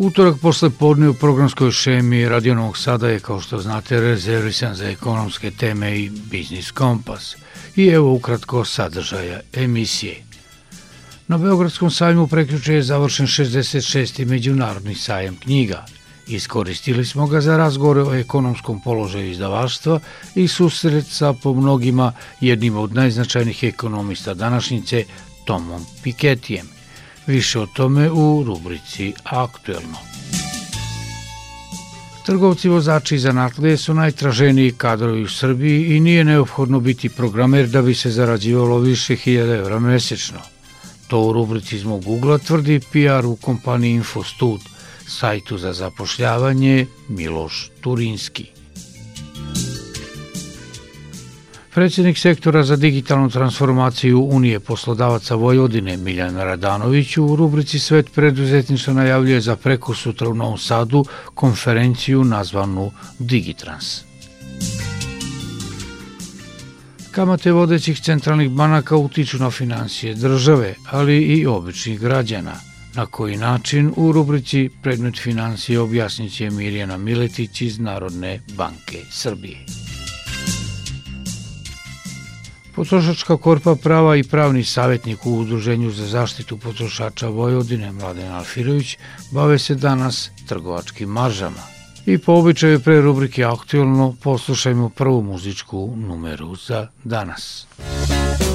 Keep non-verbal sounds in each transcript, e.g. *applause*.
Utorak posle podne u programskoj šemi Radio Novog Sada je, kao što znate, rezervisan za ekonomske teme i biznis kompas. I evo ukratko sadržaja emisije. Na Beogradskom sajmu preključe je završen 66. međunarodni sajam knjiga. Iskoristili smo ga za razgovore o ekonomskom položaju izdavaštva i susret sa po mnogima jednim od najznačajnijih ekonomista današnjice, Tomom Piketijem – Više o tome u rubrici Aktuelno. Trgovci, vozači i zanatlije su najtraženiji kadrovi u Srbiji i nije neophodno biti programer da bi se zarađivalo više hiljada evra mesečno. To u rubrici iz mog Google tvrdi PR u kompaniji Infostud, sajtu za zapošljavanje Miloš Turinski. Predsjednik sektora za digitalnu transformaciju Unije poslodavaca Vojvodine Miljan Radanović u rubrici Svet preduzetništva najavljuje za preko sutra u Novom Sadu konferenciju nazvanu Digitrans. Kamate vodećih centralnih banaka utiču na financije države, ali i običnih građana. Na koji način u rubrici Predmet financije objasnit će Mirjana Miletić iz Narodne banke Srbije. Potrošačka korpa prava i pravni savjetnik u Udruženju za zaštitu potrošača Vojvodine Mladen Alfirović bave se danas trgovačkim maržama. I po običaju pre rubrike Aktualno poslušajmo prvu muzičku numeru za danas. Muzika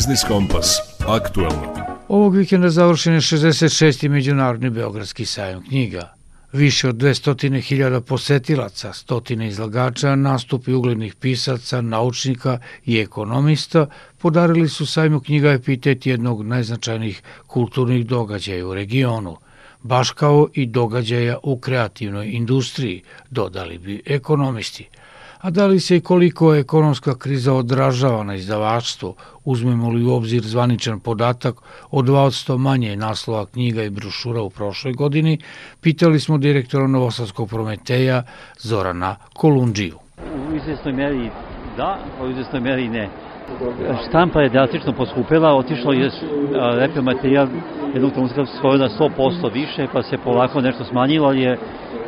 Biznis Kompas. Aktuelno. Ovog vikenda završen je 66. Međunarodni Beogradski sajam knjiga. Više od 200.000 posetilaca, stotine izlagača, nastupi uglednih pisaca, naučnika i ekonomista podarili su sajmu knjiga epitet jednog najznačajnijih kulturnih događaja u regionu, baš kao i događaja u kreativnoj industriji, dodali bi ekonomisti – a da li se i koliko ekonomska kriza odražava na izdavaštvo, uzmemo li u obzir zvaničan podatak od 200 manje naslova knjiga i brošura u prošloj godini, pitali smo direktora Novosadskog Prometeja Zorana Kolundžiju. U izvesnoj meri da, u izvesnoj meri ne. Štampa je drastično poskupila, otišlo je reper materijal jednog trenutka skoro na 100% više, pa se polako nešto smanjilo, ali je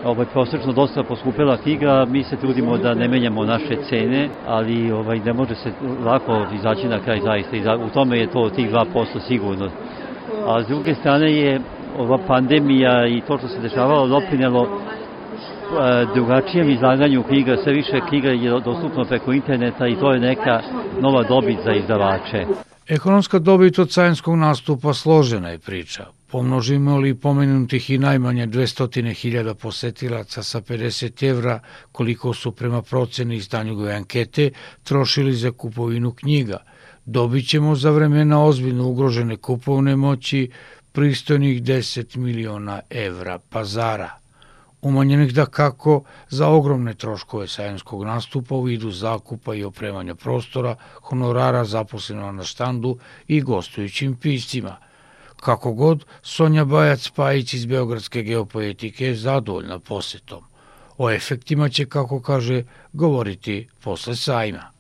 ovaj, prosečno dosta poskupila knjiga, mi se trudimo da ne menjamo naše cene, ali ovaj, ne može se lako izaći na kraj zaista u tome je to tih 2% sigurno. A s druge strane je ova pandemija i to što se dešavalo doprinelo drugačijem izlaganju knjiga, sve više knjiga je dostupno preko interneta i to je neka nova dobit za izdavače. Ekonomska dobit od carinskog nastupa složena je priča. Pomnožimo li pomenutih i najmanje 200.000 posetilaca sa 50 evra, koliko su prema proceni izdanjugove ankete trošili za kupovinu knjiga, dobit ćemo za vremena ozbiljno ugrožene kupovne moći pristojnih 10 miliona evra pazara umanjenih da kako za ogromne troškove sajanskog nastupa u vidu zakupa i opremanja prostora, honorara zaposlena na štandu i gostujućim piscima. Kako god, Sonja Bajac-Pajić iz Beogradske geopoetike je zadovoljna posetom. O efektima će, kako kaže, govoriti posle sajma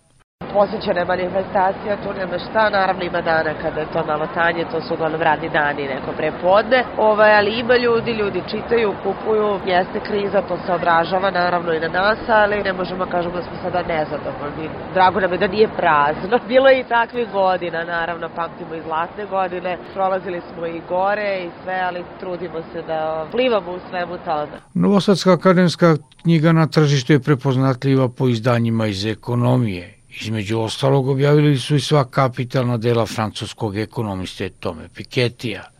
posjećene manifestacija, tu nema šta, naravno ima dana kada je to malo tanje, to su uglavnom radni dani, neko prepodne, ovaj, ali ima ljudi, ljudi čitaju, kupuju, jeste kriza, to se odražava naravno i na nas, ali ne možemo kažemo da smo sada nezadovoljni. Drago nam je da nije prazno. *laughs* Bilo je i takvih godina, naravno, pamtimo i zlatne godine, prolazili smo i gore i sve, ali trudimo se da plivamo u svemu tome. Novosadska akademska knjiga na tržištu je prepoznatljiva po izdanjima iz ekonomije Između ostalog objavili su i sva kapitalna dela francuskog ekonomiste Tome Piketija.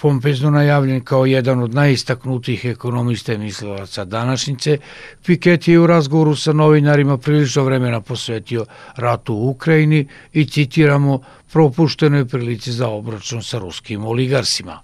Pompezno najavljen kao jedan od najistaknutijih ekonomista i mislilaca današnjice, Piketty je u razgovoru sa novinarima prilično vremena posvetio ratu u Ukrajini i citiramo propuštenoj prilici za obračun sa ruskim oligarsima.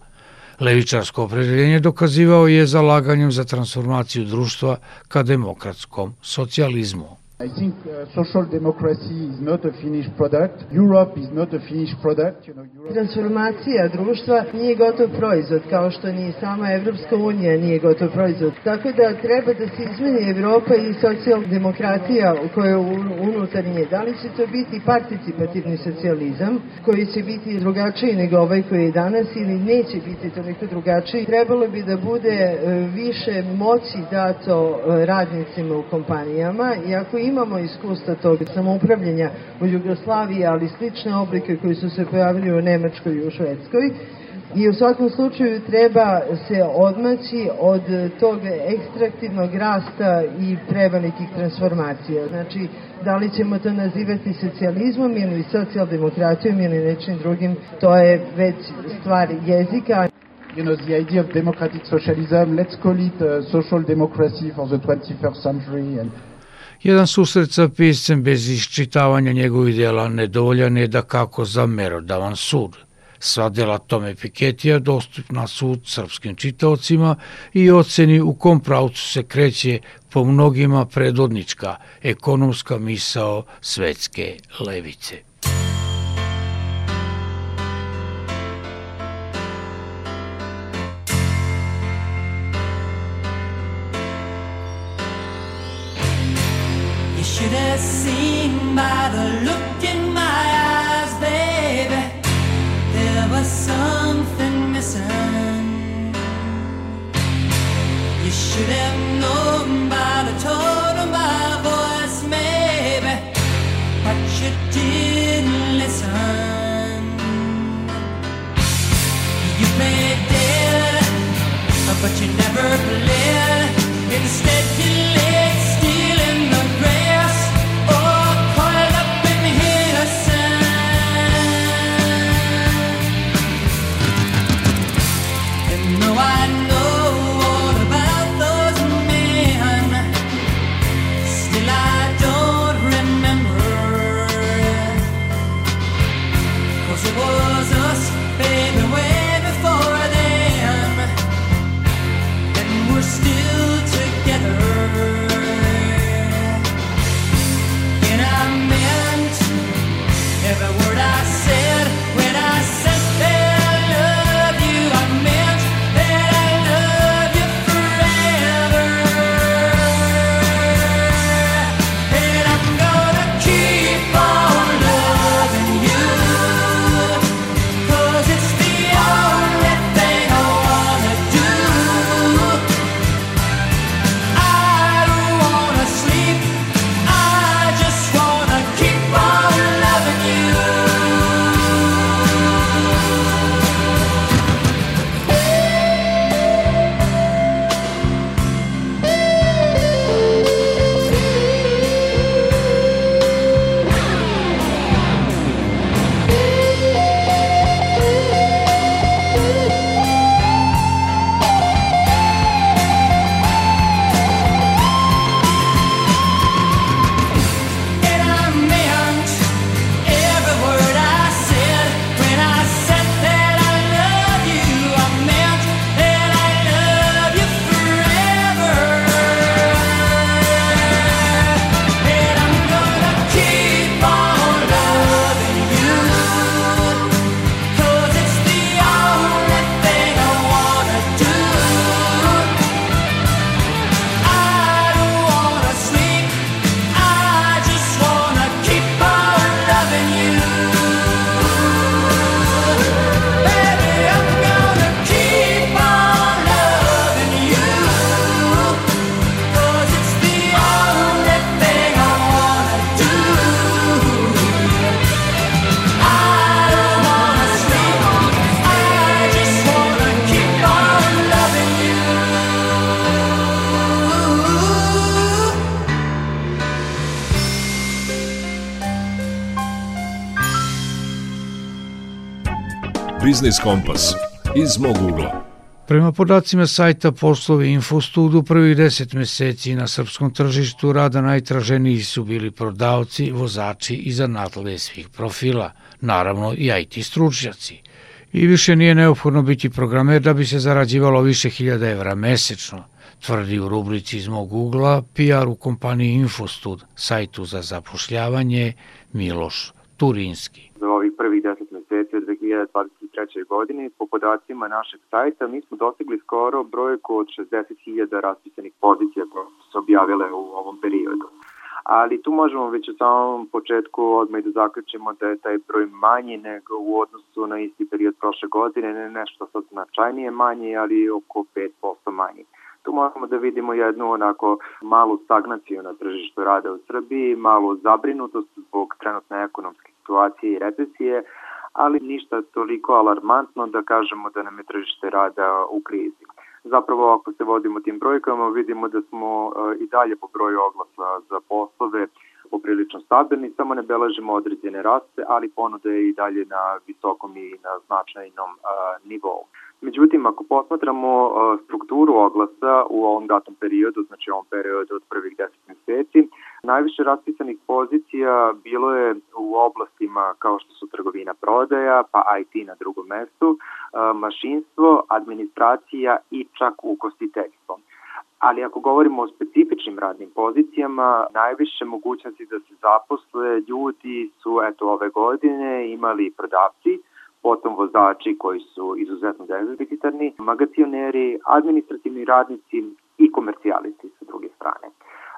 Levičarsko opredeljenje dokazivao je zalaganjem za transformaciju društva ka demokratskom socijalizmu. I think uh, social democracy is not a finished product. Europe is not a finished product. You know, Europe... Transformacija društva nije gotov proizvod, kao što ni sama Evropska unija nije gotov proizvod. Tako da treba da se izmeni Evropa i socijaldemokratija koja je unutarnje. Da li će to biti participativni socijalizam, koji će biti drugačiji nego ovaj koji je danas ili neće biti toliko drugačiji, trebalo bi da bude e, više moći dato e, radnicima u kompanijama i ako imamo iskustva tog samoupravljanja u Jugoslaviji, ali slične oblike koji su se pojavili u Nemačkoj i u Švedskoj, I u svakom slučaju treba se odmaći od tog ekstraktivnog rasta i prevelikih transformacija. Znači, da li ćemo to nazivati socijalizmom ili socijaldemokratijom ili nečim drugim, to je već stvar jezika. You know, the idea of democratic socialism, let's call it uh, social democracy for the 21st century and Jedan susret sa piscem bez iščitavanja njegovih dela nedovoljan je da kako za merodavan sud. Sva dela Tome Piketija dostupna su srpskim čitaocima i oceni u kom pravcu se kreće po mnogima predodnička ekonomska misao svetske levice. Should have seen by the look in my eyes, baby. There was something missing. You should have known by the tone of my voice, maybe, but you didn't listen. You played dead, but you never played. Instead, you Biznis Kompas iz mog ugla. Prema podacima sajta Poslovi Infostud u prvih 10 meseci na srpskom tržištu rada najtraženiji su bili prodavci, vozači i zanatle svih profila, naravno i IT stručnjaci. I više nije neophodno biti programer da bi se zarađivalo više hiljada evra mesečno, tvrdi u rubrici iz mog ugla PR u kompaniji Infostud, sajtu za zapošljavanje Miloš Turinski. Za ovih prvih 10 meseci od 2023. godine, po podacima našeg sajta, mi smo dosegli skoro brojku od 60.000 raspisanih pozicija koje su se objavile u ovom periodu ali tu možemo već u samom početku odmah da zaključimo da je taj broj manji nego u odnosu na isti period prošle godine, ne nešto sad značajnije manji, ali oko 5% manji. Tu možemo da vidimo jednu onako malu stagnaciju na tržištu rada u Srbiji, malu zabrinutost zbog trenutne ekonomske situacije i recesije, ali ništa toliko alarmantno da kažemo da nam je tržište rada u krizi. Zapravo ako se vodimo tim brojkama vidimo da smo e, i dalje po broju oglasa za poslove poprilično stabilni, samo ne beležimo određene raste, ali ponuda je i dalje na visokom i na značajnom uh, nivou. Međutim, ako posmatramo strukturu oglasa u ovom datom periodu, znači ovom periodu od prvih 10 meseci, najviše raspisanih pozicija bilo je u oblastima kao što su trgovina prodaja, pa IT na drugom mestu, mašinstvo, administracija i čak ugostiteljstvo ali ako govorimo o specifičnim radnim pozicijama, najviše mogućnosti da se zaposle ljudi su eto ove godine imali prodavci, potom vozači koji su izuzetno deficitarni, magacioneri, administrativni radnici i komercijalisti sa druge strane.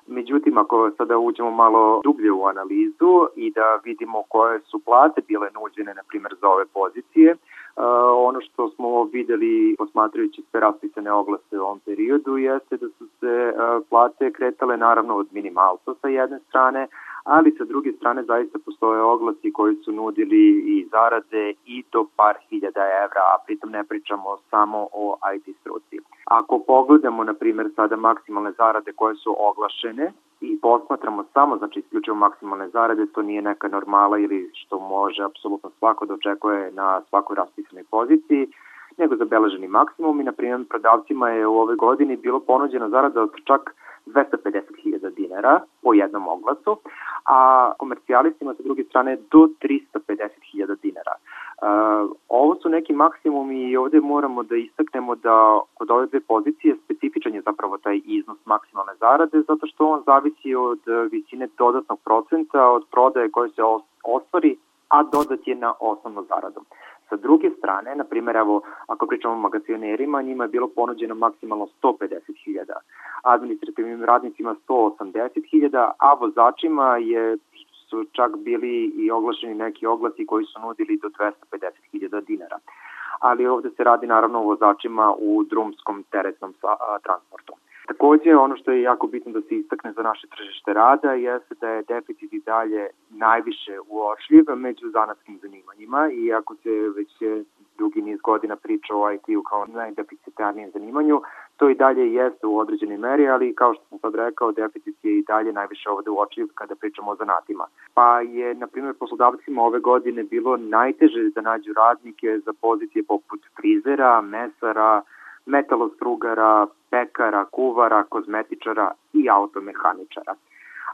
Međutim, ako sada uđemo malo dublje u analizu i da vidimo koje su plate bile nuđene, na primjer, za ove pozicije, Uh, ono što smo videli posmatrajući sve raspisane oglase u ovom periodu jeste da su se uh, plate kretale naravno od minimalca sa jedne strane, ali sa druge strane zaista postoje oglasi koji su nudili i zarade i do par hiljada evra, a pritom ne pričamo samo o IT struci. Ako pogledamo, na primjer, sada maksimalne zarade koje su oglašene i posmatramo samo, znači isključivo maksimalne zarade, to nije neka normala ili što može apsolutno svako da očekuje na svakoj raspisanoj poziciji, nego zabeleženi maksimum i, na primjer, prodavcima je u ovoj godini bilo ponuđena zarada od čak 250.000 dinara po jednom oglasu, a komercijalistima sa druge strane do 350.000 dinara. Ovo su neki maksimumi i ovde moramo da istaknemo da kod ove dve pozicije specifičan je zapravo taj iznos maksimalne zarade zato što on zavisi od visine dodatnog procenta od prodaje koje se ostvari, a dodat je na osnovnu zaradu. Sa druge strane, na primjer, evo, ako pričamo o magacionerima, njima je bilo ponuđeno maksimalno 150.000, administrativnim radnicima 180.000, a vozačima je su čak bili i oglašeni neki oglasi koji su nudili do 250.000 dinara. Ali ovde se radi naravno o vozačima u drumskom teretnom transportu. Takođe, ono što je jako bitno da se istakne za naše tržište rada jeste da je deficit i dalje najviše uočljiv među zanatskim zanimanjima i ako se već dugi niz godina priča o IT-u kao najdeficitarnijem zanimanju, to i dalje jeste u određenoj meri, ali kao što sam sad rekao, deficit je i dalje najviše ovde uočljiv kada pričamo o zanatima. Pa je, na primjer, poslodavcima ove godine bilo najteže da nađu radnike za pozicije poput frizera, mesara, metalostrugara, pekara, kuvara, kozmetičara i automehaničara.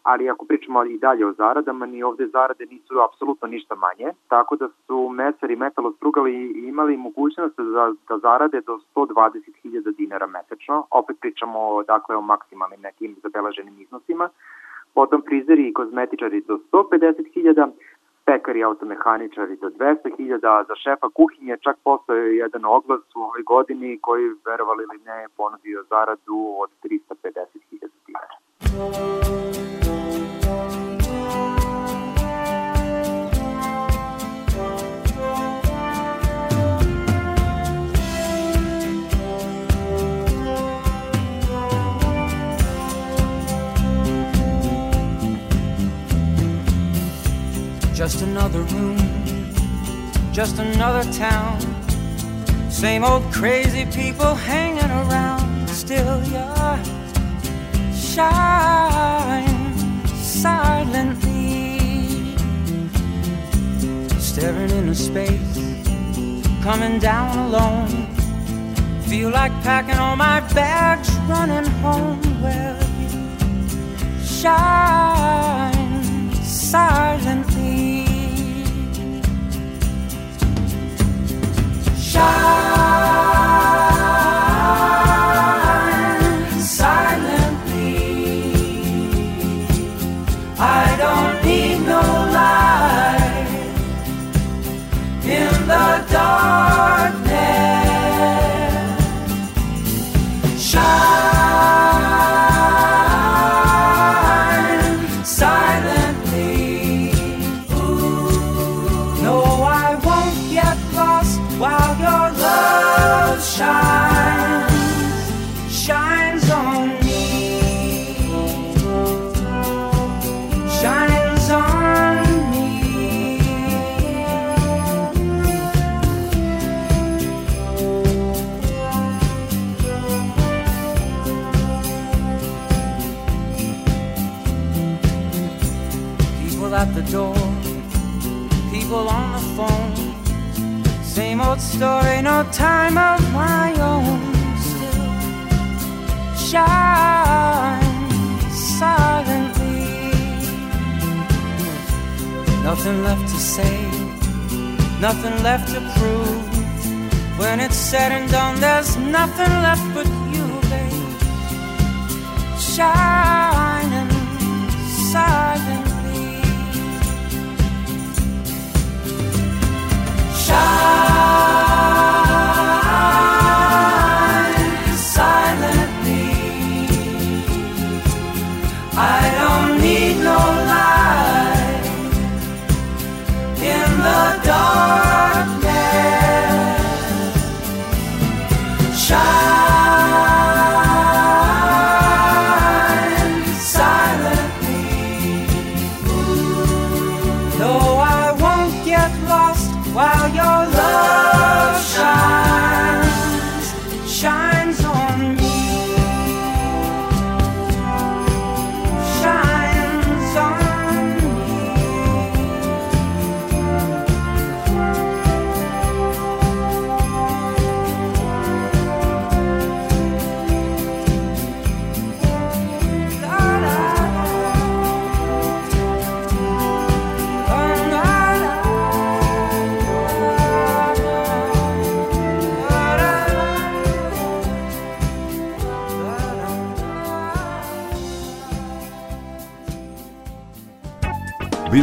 Ali ako pričamo i dalje o zaradama, ni ovde zarade nisu apsolutno ništa manje, tako da su mesari metalostrugali imali mogućnost da, da zarade do 120.000 dinara mesečno, opet pričamo dakle o maksimalnim nekim zabeleženim iznosima, potom frizeri i kozmetičari do 150.000, pekari automehaničari do 200.000, za šefa kuhinje čak postoje jedan oglas u ovoj godini koji, verovali ili ne, ponudio zaradu od 350.000 dinara. Just another room, just another town. Same old crazy people hanging around. Still, you're shine silently, staring into space coming down alone. Feel like packing all my bags, running home. Well, you shine silently. Shine nothing left to prove. When it's said and done, there's nothing left but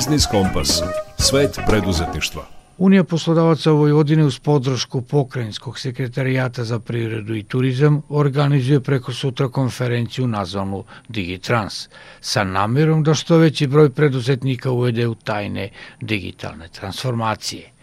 Biznis Kompas. Svet preduzetništva. Unija poslodavaca Vojvodine uz podršku Pokrajinskog sekretarijata za privredu i turizam organizuje preko sutra konferenciju nazvanu Digitrans sa namjerom da što veći broj preduzetnika uvede u tajne digitalne transformacije.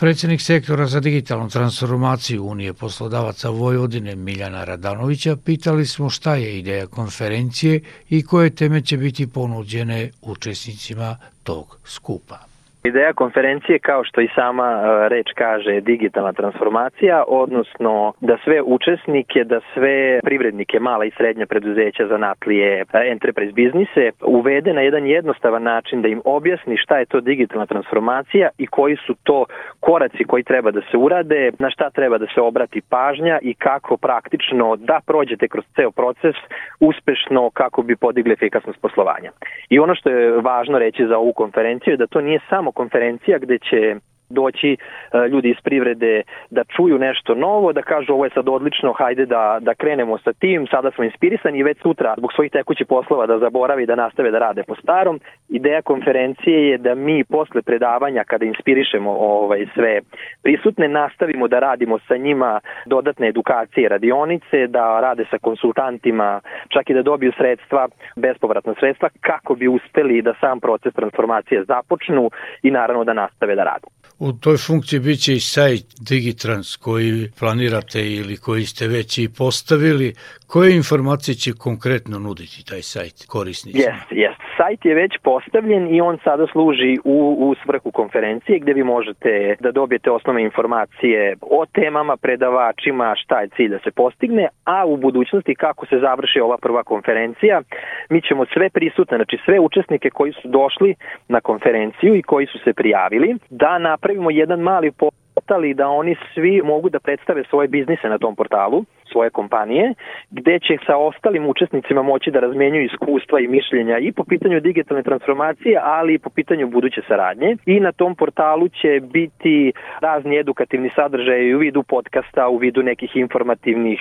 Predsednik sektora za digitalnu transformaciju Unije poslodavaca Vojvodine Miljana Radanovića pitali smo šta je ideja konferencije i koje teme će biti ponuđene učesnicima tog skupa. Ideja konferencije, kao što i sama e, reč kaže, je digitalna transformacija, odnosno da sve učesnike, da sve privrednike, mala i srednja preduzeća, zanatlije, e, enterprise biznise, uvede na jedan jednostavan način da im objasni šta je to digitalna transformacija i koji su to koraci koji treba da se urade, na šta treba da se obrati pažnja i kako praktično da prođete kroz ceo proces uspešno kako bi podigli efikasnost poslovanja. I ono što je važno reći za ovu konferenciju je da to nije samo konferencija gde će doći e, ljudi iz privrede da čuju nešto novo, da kažu ovo je sad odlično, hajde da, da krenemo sa tim, sada smo inspirisani i već sutra zbog svojih tekućih poslova da zaborave i da nastave da rade po starom. Ideja konferencije je da mi posle predavanja kada inspirišemo ovaj sve prisutne nastavimo da radimo sa njima dodatne edukacije radionice, da rade sa konsultantima, čak i da dobiju sredstva, bespovratna sredstva kako bi uspeli da sam proces transformacije započnu i naravno da nastave da rade. U toj funkciji bit će i sajt Digitrans koji planirate ili koji ste već i postavili. Koje informacije će konkretno nuditi taj sajt korisnicima? Yes, yes. Sajt je već postavljen i on sada služi u, u svrhu konferencije gde vi možete da dobijete osnovne informacije o temama, predavačima, šta je cilj da se postigne, a u budućnosti kako se završi ova prva konferencija, mi ćemo sve prisutne, znači sve učesnike koji su došli na konferenciju i koji su se prijavili, da napravimo jedan mali popis ostali da oni svi mogu da predstave svoje biznise na tom portalu, svoje kompanije, gde će sa ostalim učesnicima moći da razmenjuju iskustva i mišljenja i po pitanju digitalne transformacije, ali i po pitanju buduće saradnje. I na tom portalu će biti razni edukativni sadržaje u vidu podcasta, u vidu nekih informativnih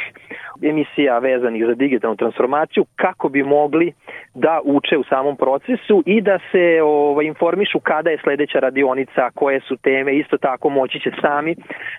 emisija vezanih za digitalnu transformaciju, kako bi mogli da uče u samom procesu i da se ovaj, informišu kada je sledeća radionica, koje su teme, isto tako moći će sami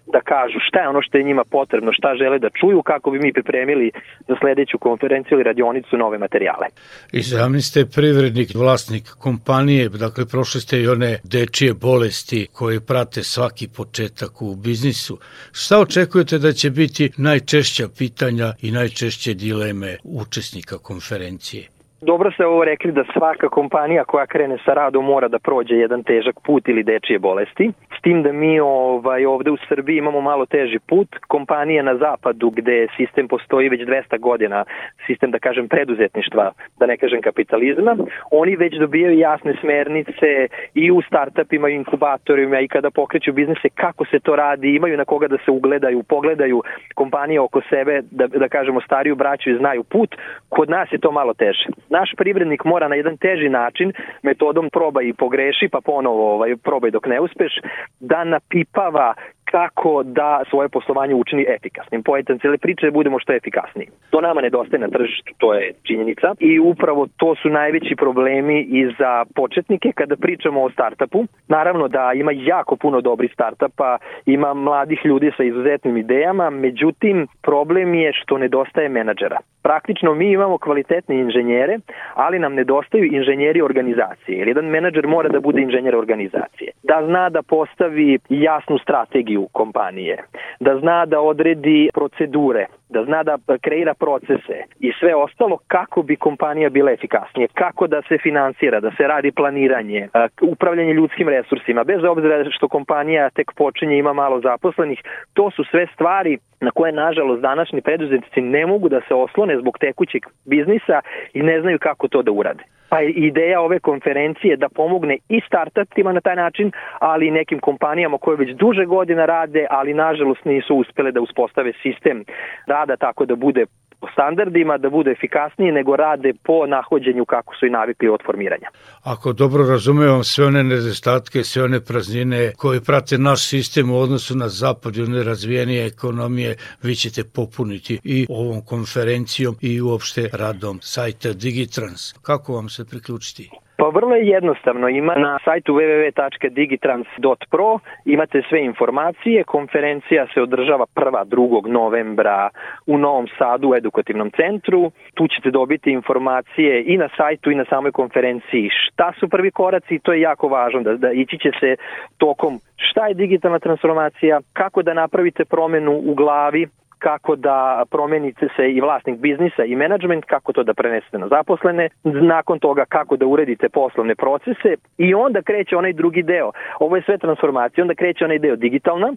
da kažu šta je ono što je njima potrebno, šta žele da čuju, kako bi mi pripremili za sledeću konferenciju ili radionicu nove materijale. I sami ste privrednik, vlasnik kompanije, dakle prošli ste i one dečije bolesti koje prate svaki početak u biznisu. Šta očekujete da će biti najčešća pitanja i najčešće dileme učesnika konferencije? Dobro ste ovo rekli da svaka kompanija koja krene sa radom mora da prođe jedan težak put ili dečije bolesti. S tim da mi ovaj, ovde u Srbiji imamo malo teži put. Kompanije na zapadu gde sistem postoji već 200 godina, sistem da kažem preduzetništva, da ne kažem kapitalizma, oni već dobijaju jasne smernice i u startupima i inkubatorima i kada pokreću biznise kako se to radi, imaju na koga da se ugledaju, pogledaju kompanije oko sebe, da, da kažemo stariju braću i znaju put. Kod nas je to malo teže naš privrednik mora na jedan teži način, metodom probaj i pogreši, pa ponovo ovaj, probaj dok ne uspeš, da napipava kako da svoje poslovanje učini efikasnim. Pojetan cijele priče da budemo što efikasniji. To nama nedostaje na tržištu, to je činjenica i upravo to su najveći problemi i za početnike kada pričamo o startupu. Naravno da ima jako puno dobrih startupa, ima mladih ljudi sa izuzetnim idejama, međutim problem je što nedostaje menadžera. Praktično mi imamo kvalitetne inženjere, ali nam nedostaju inženjeri organizacije. Jer jedan menadžer mora da bude inženjer organizacije. Da zna da postavi jasnu strategiju kompanije, da zna da odredi procedure, da zna da kreira procese i sve ostalo kako bi kompanija bila efikasnije, kako da se finansira, da se radi planiranje, upravljanje ljudskim resursima, bez obzira što kompanija tek počinje ima malo zaposlenih, to su sve stvari na koje nažalost današnji preduzetnici ne mogu da se oslone zbog tekućeg biznisa i ne znaju kako to da urade. Pa je ideja ove konferencije da pomogne i startupima na taj način, ali i nekim kompanijama koje već duže godina rade, ali nažalost nisu uspele da uspostave sistem rada tako da bude po standardima, da bude efikasniji, nego rade po nahođenju kako su i navikli od formiranja. Ako dobro razumevam sve one nedostatke, sve one praznine koje prate naš sistem u odnosu na zapad i one razvijenije ekonomije, vi ćete popuniti i ovom konferencijom i uopšte radom sajta Digitrans. Kako vam se priključiti? Pa vrlo je jednostavno, ima na sajtu www.digitrans.pro imate sve informacije, konferencija se održava 1. 2. novembra u Novom Sadu u edukativnom centru, tu ćete dobiti informacije i na sajtu i na samoj konferenciji šta su prvi koraci i to je jako važno da, da ići će se tokom šta je digitalna transformacija, kako da napravite promenu u glavi, kako da promenite se i vlasnik biznisa i menadžment, kako to da prenesete na zaposlene, nakon toga kako da uredite poslovne procese i onda kreće onaj drugi deo. Ovo je sve transformacija, onda kreće onaj deo digitalna,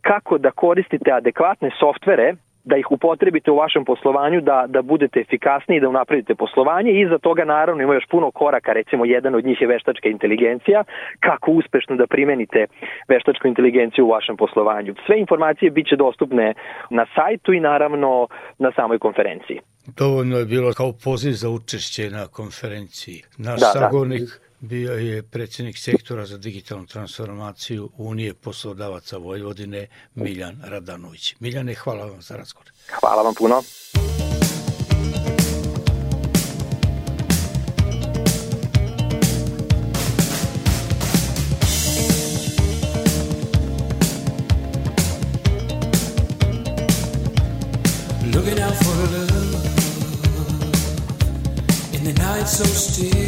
kako da koristite adekvatne softvere da ih upotrebite u vašem poslovanju, da, da budete efikasniji, da unapredite poslovanje i za toga naravno ima još puno koraka, recimo jedan od njih je veštačka inteligencija, kako uspešno da primenite veštačku inteligenciju u vašem poslovanju. Sve informacije biće dostupne na sajtu i naravno na samoj konferenciji. Dovoljno je bilo kao poziv za učešće na konferenciji. Naš da, da. sagovornik da bio je predsjednik sektora za digitalnu transformaciju Unije poslodavaca Vojvodine Miljan Radanović. Miljane, hvala vam za razgovor. Hvala vam puno. Looking out for love in the night so still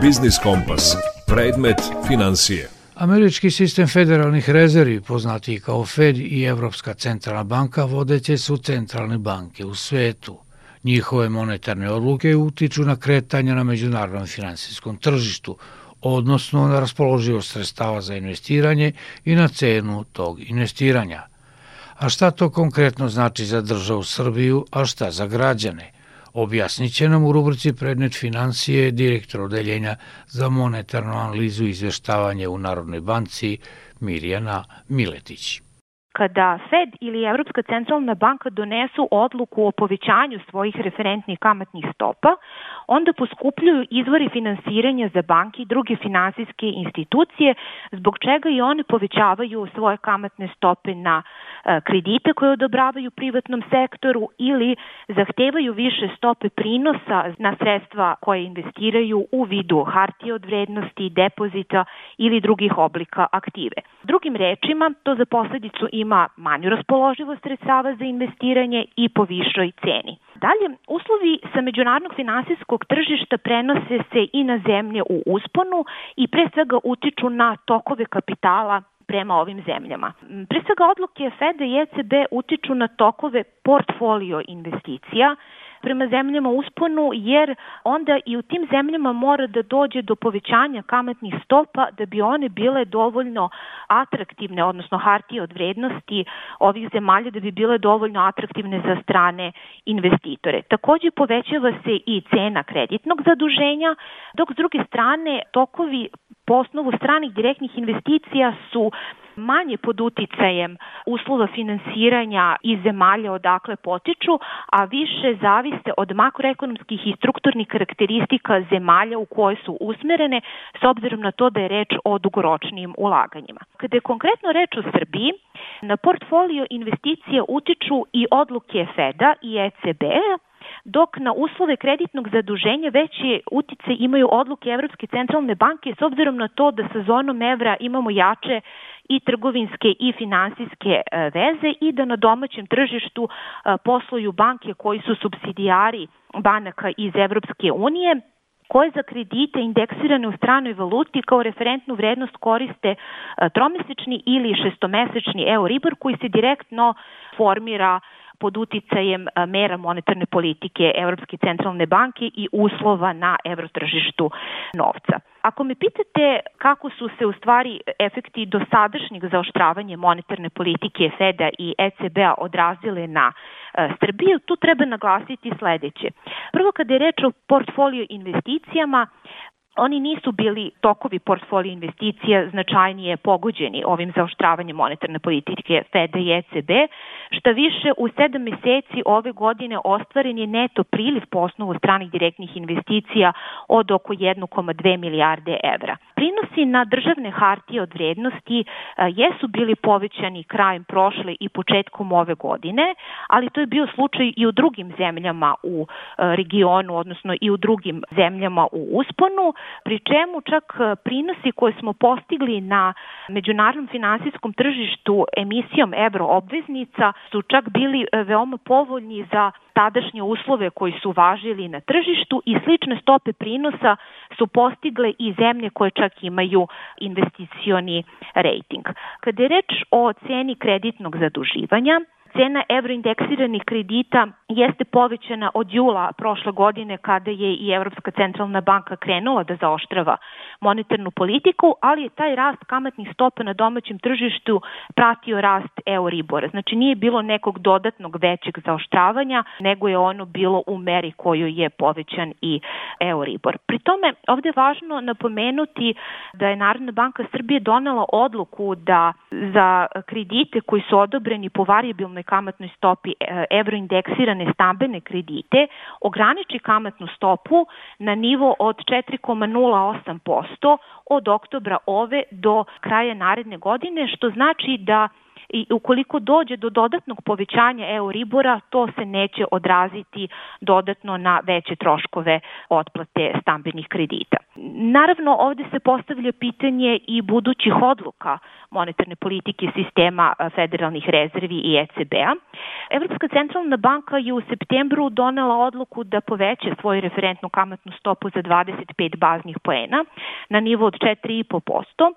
Biznis Kompas. Predmet financije. Američki sistem federalnih rezervi, poznati kao Fed i Evropska centralna banka, vodeće su centralne banke u svetu. Njihove monetarne odluke utiču na kretanja na međunarodnom finansijskom tržištu, odnosno na raspoloživost sredstava za investiranje i na cenu tog investiranja. A šta to konkretno znači za državu Srbiju, a šta za građane? Objasnit će nam u rubrici Predmet financije direktor odeljenja za monetarnu analizu i izveštavanje u Narodnoj banci Mirjana Miletić. Kada Fed ili Evropska centralna banka donesu odluku o povećanju svojih referentnih kamatnih stopa, onda poskupljuju izvori finansiranja za banke i druge finansijske institucije, zbog čega i one povećavaju svoje kamatne stope na kredite koje odobravaju privatnom sektoru ili zahtevaju više stope prinosa na sredstva koje investiraju u vidu hartije od vrednosti, depozita ili drugih oblika aktive. Drugim rečima, to za posledicu ima manju raspoloživost sredstava za investiranje i po višoj ceni. Dalje, uslovi sa međunarodnog finansijskog tržišta prenose se i na zemlje u usponu i pre svega utiču na tokove kapitala prema ovim zemljama. Pre svega odluke FED i ECB utiču na tokove portfolio investicija, prema zemljama usponu, jer onda i u tim zemljama mora da dođe do povećanja kamatnih stopa da bi one bile dovoljno atraktivne, odnosno hartije od vrednosti ovih zemalja da bi bile dovoljno atraktivne za strane investitore. Takođe povećava se i cena kreditnog zaduženja, dok s druge strane tokovi po osnovu stranih direktnih investicija su manje pod uticajem uslova finansiranja iz zemalja odakle potiču, a više zaviste od makroekonomskih i strukturnih karakteristika zemalja u koje su usmerene, s obzirom na to da je reč o dugoročnim ulaganjima. Kada je konkretno reč o Srbiji, na portfolio investicije utiču i odluke FEDA i ECB, dok na uslove kreditnog zaduženja veći utice imaju odluke Evropske centralne banke s obzirom na to da sa zonom evra imamo jače i trgovinske i finansijske e, veze i da na domaćem tržištu e, posluju banke koji su subsidijari banaka iz Evropske unije koje za kredite indeksirane u stranoj valuti kao referentnu vrednost koriste e, tromesečni ili šestomesečni Euribor koji se direktno formira pod uticajem mera monetarne politike Evropske centralne banke i uslova na evrotržištu novca. Ako me pitate kako su se u stvari efekti dosadašnjeg zaoštravanja monetarne politike Feda i ECB-a odrazile na Srbiju, tu treba naglasiti sledeće. Prvo, kada je reč o portfolio investicijama, oni nisu bili tokovi portfolio investicija značajnije pogođeni ovim zaoštravanjem monetarne politike Fed i ECB, šta više u sedam meseci ove godine ostvaren je neto priliv po osnovu stranih direktnih investicija od oko 1,2 milijarde evra. Prinosi na državne hartije od vrednosti jesu bili povećani krajem prošle i početkom ove godine, ali to je bio slučaj i u drugim zemljama u regionu, odnosno i u drugim zemljama u usponu, pri čemu čak e, prinosi koje smo postigli na međunarodnom finansijskom tržištu emisijom euroobveznica su čak bili e, veoma povoljni za tadašnje uslove koji su važili na tržištu i slične stope prinosa su postigle i zemlje koje čak imaju investicioni rating. Kada je reč o ceni kreditnog zaduživanja, Cena evroindeksiranih kredita jeste povećana od jula prošle godine kada je i Evropska centralna banka krenula da zaoštrava monetarnu politiku, ali je taj rast kamatnih stopa na domaćem tržištu pratio rast Euribora. Znači nije bilo nekog dodatnog većeg zaoštravanja, nego je ono bilo u meri koju je povećan i Euribor. Pri tome ovde je važno napomenuti da je Narodna banka Srbije donela odluku da za kredite koji su odobreni po variabilnoj kamatnoj stopi e, evroindeksirane stambene kredite ograniči kamatnu stopu na nivo od 4,08% od oktobra ove do kraja naredne godine, što znači da i ukoliko dođe do dodatnog povećanja Euribora, to se neće odraziti dodatno na veće troškove otplate stambenih kredita. Naravno, ovde se postavlja pitanje i budućih odluka monetarne politike sistema federalnih rezervi i ECB-a. Evropska centralna banka je u septembru donela odluku da poveće svoju referentnu kamatnu stopu za 25 baznih poena na nivo od 4,5%,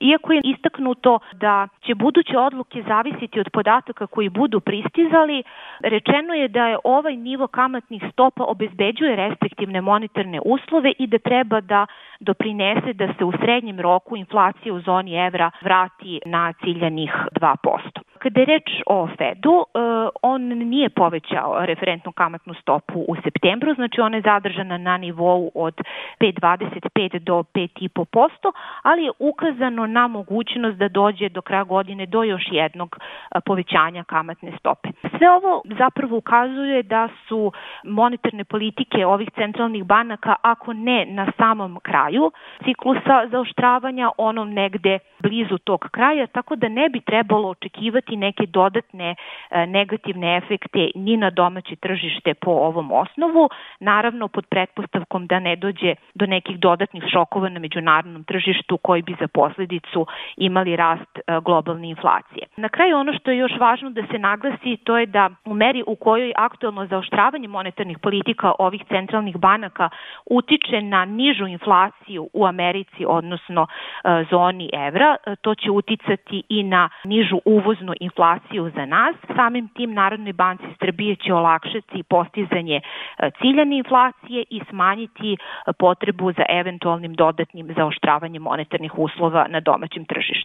Iako je istaknuto da će buduće odluke zavisiti od podataka koji budu pristizali, rečeno je da je ovaj nivo kamatnih stopa obezbeđuje restriktivne monetarne uslove i da treba da doprinese da se u srednjem roku inflacija u zoni evra vrati na ciljanih 2%. Kada je reč o Fedu, e, on nije povećao referentnu kamatnu stopu u septembru, znači ona je zadržana na nivou od 5,25 do 5,5%, ali je ukazano na mogućnost da dođe do kraja godine do još jednog e, povećanja kamatne stope. Sve ovo zapravo ukazuje da su monetarne politike ovih centralnih banaka, ako ne na samom kraju ciklusa zaoštravanja, onom negde blizu tog kraja, tako da ne bi trebalo očekivati neke dodatne e, negativne efekte ni na domaće tržište po ovom osnovu, naravno pod pretpostavkom da ne dođe do nekih dodatnih šokova na međunarodnom tržištu koji bi za posledicu imali rast e, globalne inflacije. Na kraju ono što je još važno da se naglasi to je da u meri u kojoj aktualno zaoštravanje monetarnih politika ovih centralnih banaka utiče na nižu inflaciju u Americi, odnosno e, zoni evra, to će uticati i na nižu uvoznu inflaciju za nas. Samim tim Narodnoj banci Srbije će olakšati postizanje e, ciljane inflacije i smanjiti e, potrebu za eventualnim dodatnim zaoštravanjem monetarnih uslova na domaćem tržištu.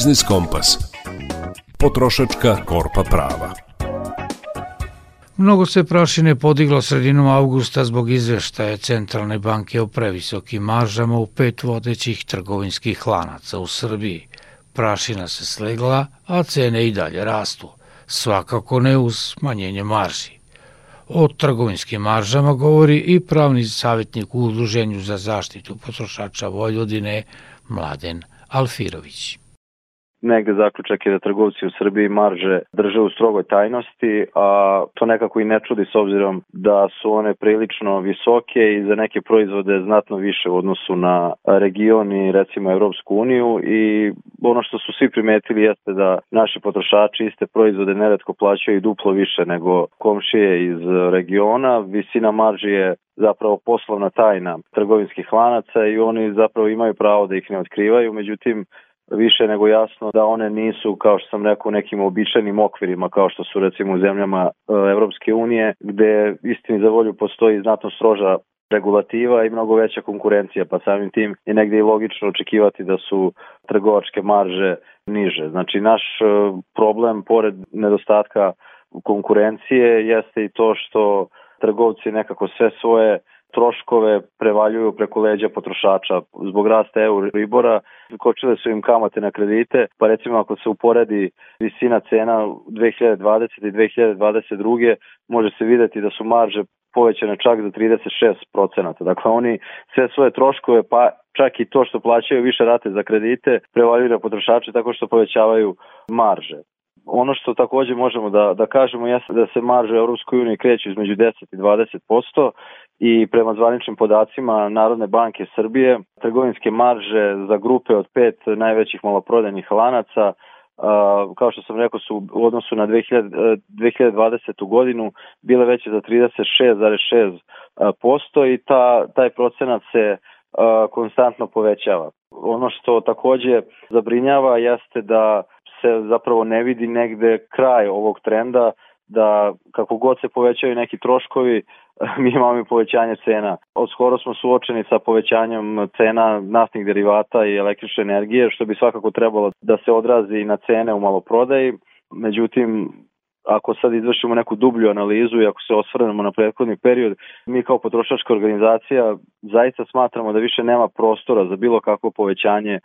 Biznis Kompas. Potrošačka korpa prava. Mnogo se prašine podiglo sredinom avgusta zbog izveštaja Centralne banke o previsokim maržama u pet vodećih trgovinskih lanaca u Srbiji. Prašina se slegla, a cene i dalje rastu. Svakako ne uz smanjenje marži. O trgovinskim maržama govori i pravni savjetnik u Udruženju za zaštitu potrošača Vojvodine Mladen Alfirović negde zaključak je da trgovci u Srbiji marže drže u strogoj tajnosti, a to nekako i ne čudi s obzirom da su one prilično visoke i za neke proizvode znatno više u odnosu na region i recimo Evropsku uniju i ono što su svi primetili jeste da naši potrošači iste proizvode neretko plaćaju duplo više nego komšije iz regiona. Visina marži je zapravo poslovna tajna trgovinskih lanaca i oni zapravo imaju pravo da ih ne otkrivaju, međutim više nego jasno da one nisu, kao što sam rekao, nekim običajnim okvirima, kao što su recimo u zemljama e, Evropske unije, gde istini za volju postoji znatno stroža regulativa i mnogo veća konkurencija, pa samim tim je negde i logično očekivati da su trgovačke marže niže. Znači naš e, problem, pored nedostatka konkurencije, jeste i to što trgovci nekako sve svoje troškove prevaljuju preko leđa potrošača. Zbog rasta Euribora kočile su im kamate na kredite, pa recimo ako se uporedi visina cena 2020. i 2022. može se videti da su marže povećane čak za 36%. Dakle, oni sve svoje troškove, pa čak i to što plaćaju više rate za kredite, prevaljuju na potrošače tako što povećavaju marže. Ono što takođe možemo da, da kažemo jeste da se marže Europskoj uniji kreću između 10 i 20% i prema zvaničnim podacima Narodne banke Srbije trgovinske marže za grupe od pet najvećih maloprodajnih lanaca kao što sam rekao su u odnosu na 2000, 2020. godinu bile veće za 36,6% i ta, taj procenat se konstantno povećava. Ono što takođe zabrinjava jeste da se zapravo ne vidi negde kraj ovog trenda da kako god se povećaju neki troškovi, *laughs* mi imamo i povećanje cena. Od skoro smo suočeni sa povećanjem cena naftnih derivata i električne energije, što bi svakako trebalo da se odrazi na cene u maloprodaji. Međutim, ako sad izvršimo neku dublju analizu i ako se osvrnemo na prethodni period, mi kao potrošačka organizacija zaista smatramo da više nema prostora za bilo kakvo povećanje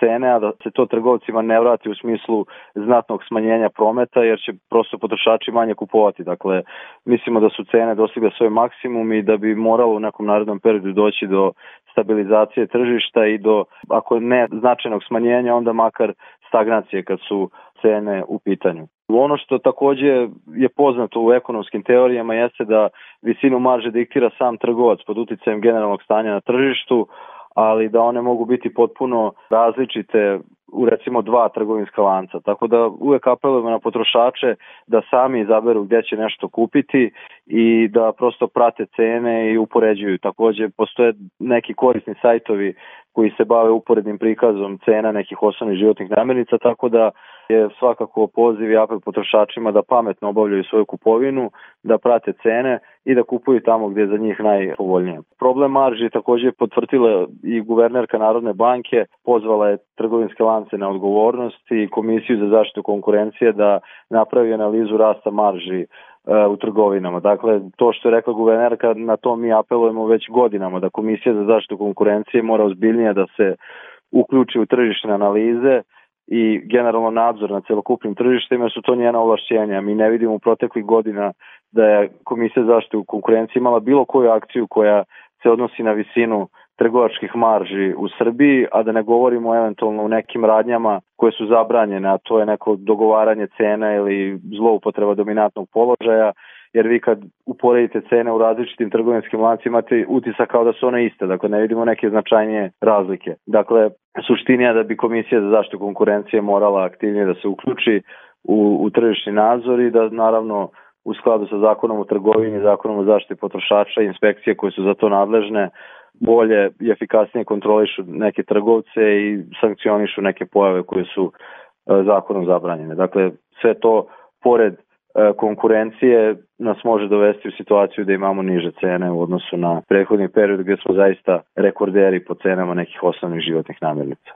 cene, a da se to trgovcima ne vrati u smislu znatnog smanjenja prometa, jer će prosto potrošači manje kupovati. Dakle, mislimo da su cene dostigle svoj maksimum i da bi moralo u nekom narodnom periodu doći do stabilizacije tržišta i do, ako ne značajnog smanjenja, onda makar stagnacije kad su cene u pitanju. Ono što takođe je poznato u ekonomskim teorijama jeste da visinu marže diktira sam trgovac pod uticajem generalnog stanja na tržištu, ali da one mogu biti potpuno različite u recimo dva trgovinska lanca. Tako da uvek apelujemo na potrošače da sami izaberu gde će nešto kupiti i da prosto prate cene i upoređuju. Takođe postoje neki korisni sajtovi koji se bave uporednim prikazom cena nekih osnovnih životnih namirnica, tako da je svakako poziv i apel potrošačima da pametno obavljaju svoju kupovinu, da prate cene i da kupuju tamo gde je za njih najpovoljnije. Problem marži takođe je potvrdila i guvernerka Narodne banke, pozvala je trgovinske lance na odgovornost i Komisiju za zaštitu konkurencije da napravi analizu rasta marži E, u trgovinama. Dakle, to što je rekla guvernerka, na to mi apelujemo već godinama, da Komisija za zaštitu konkurencije mora ozbiljnije da se uključi u tržišne analize i generalno nadzor na celokupnim tržištima su to njena ovlašćenja. Mi ne vidimo u proteklih godina da je Komisija za zaštitu konkurencije imala bilo koju akciju koja se odnosi na visinu trgovačkih marži u Srbiji, a da ne govorimo eventualno u nekim radnjama koje su zabranjene, a to je neko dogovaranje cena ili zloupotreba dominantnog položaja, jer vi kad uporedite cene u različitim trgovinskim lancima imate utisak kao da su one iste, dakle ne vidimo neke značajnije razlike. Dakle, suštinija da bi Komisija za zaštitu konkurencije morala aktivnije da se uključi u, u tržišni nadzor i da naravno u skladu sa zakonom o trgovini, zakonom o zaštiti potrošača inspekcije koje su za to nadležne bolje i efikasnije kontrolišu neke trgovce i sankcionišu neke pojave koje su e, zakonom zabranjene. Dakle, sve to pored konkurencije nas može dovesti u situaciju da imamo niže cene u odnosu na prethodni period gde smo zaista rekorderi po cenama nekih osnovnih životnih namirnica.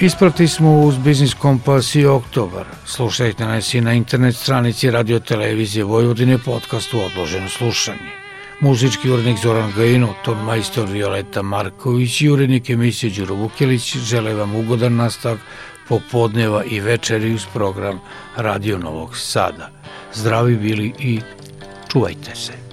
Isprati smo uz Biznis Kompas i Oktobar. Slušajte nas i na internet stranici Radio Televizije Vojvodine podcastu Odloženo slušanje. Muzički urednik Zoran Gajino, ton majstor Violeta Marković i urednik emisije Đuro Vukelić žele vam ugodan nastav popodneva i večeri uz program Radio Novog Sada. Zdravi bili i čuvajte se.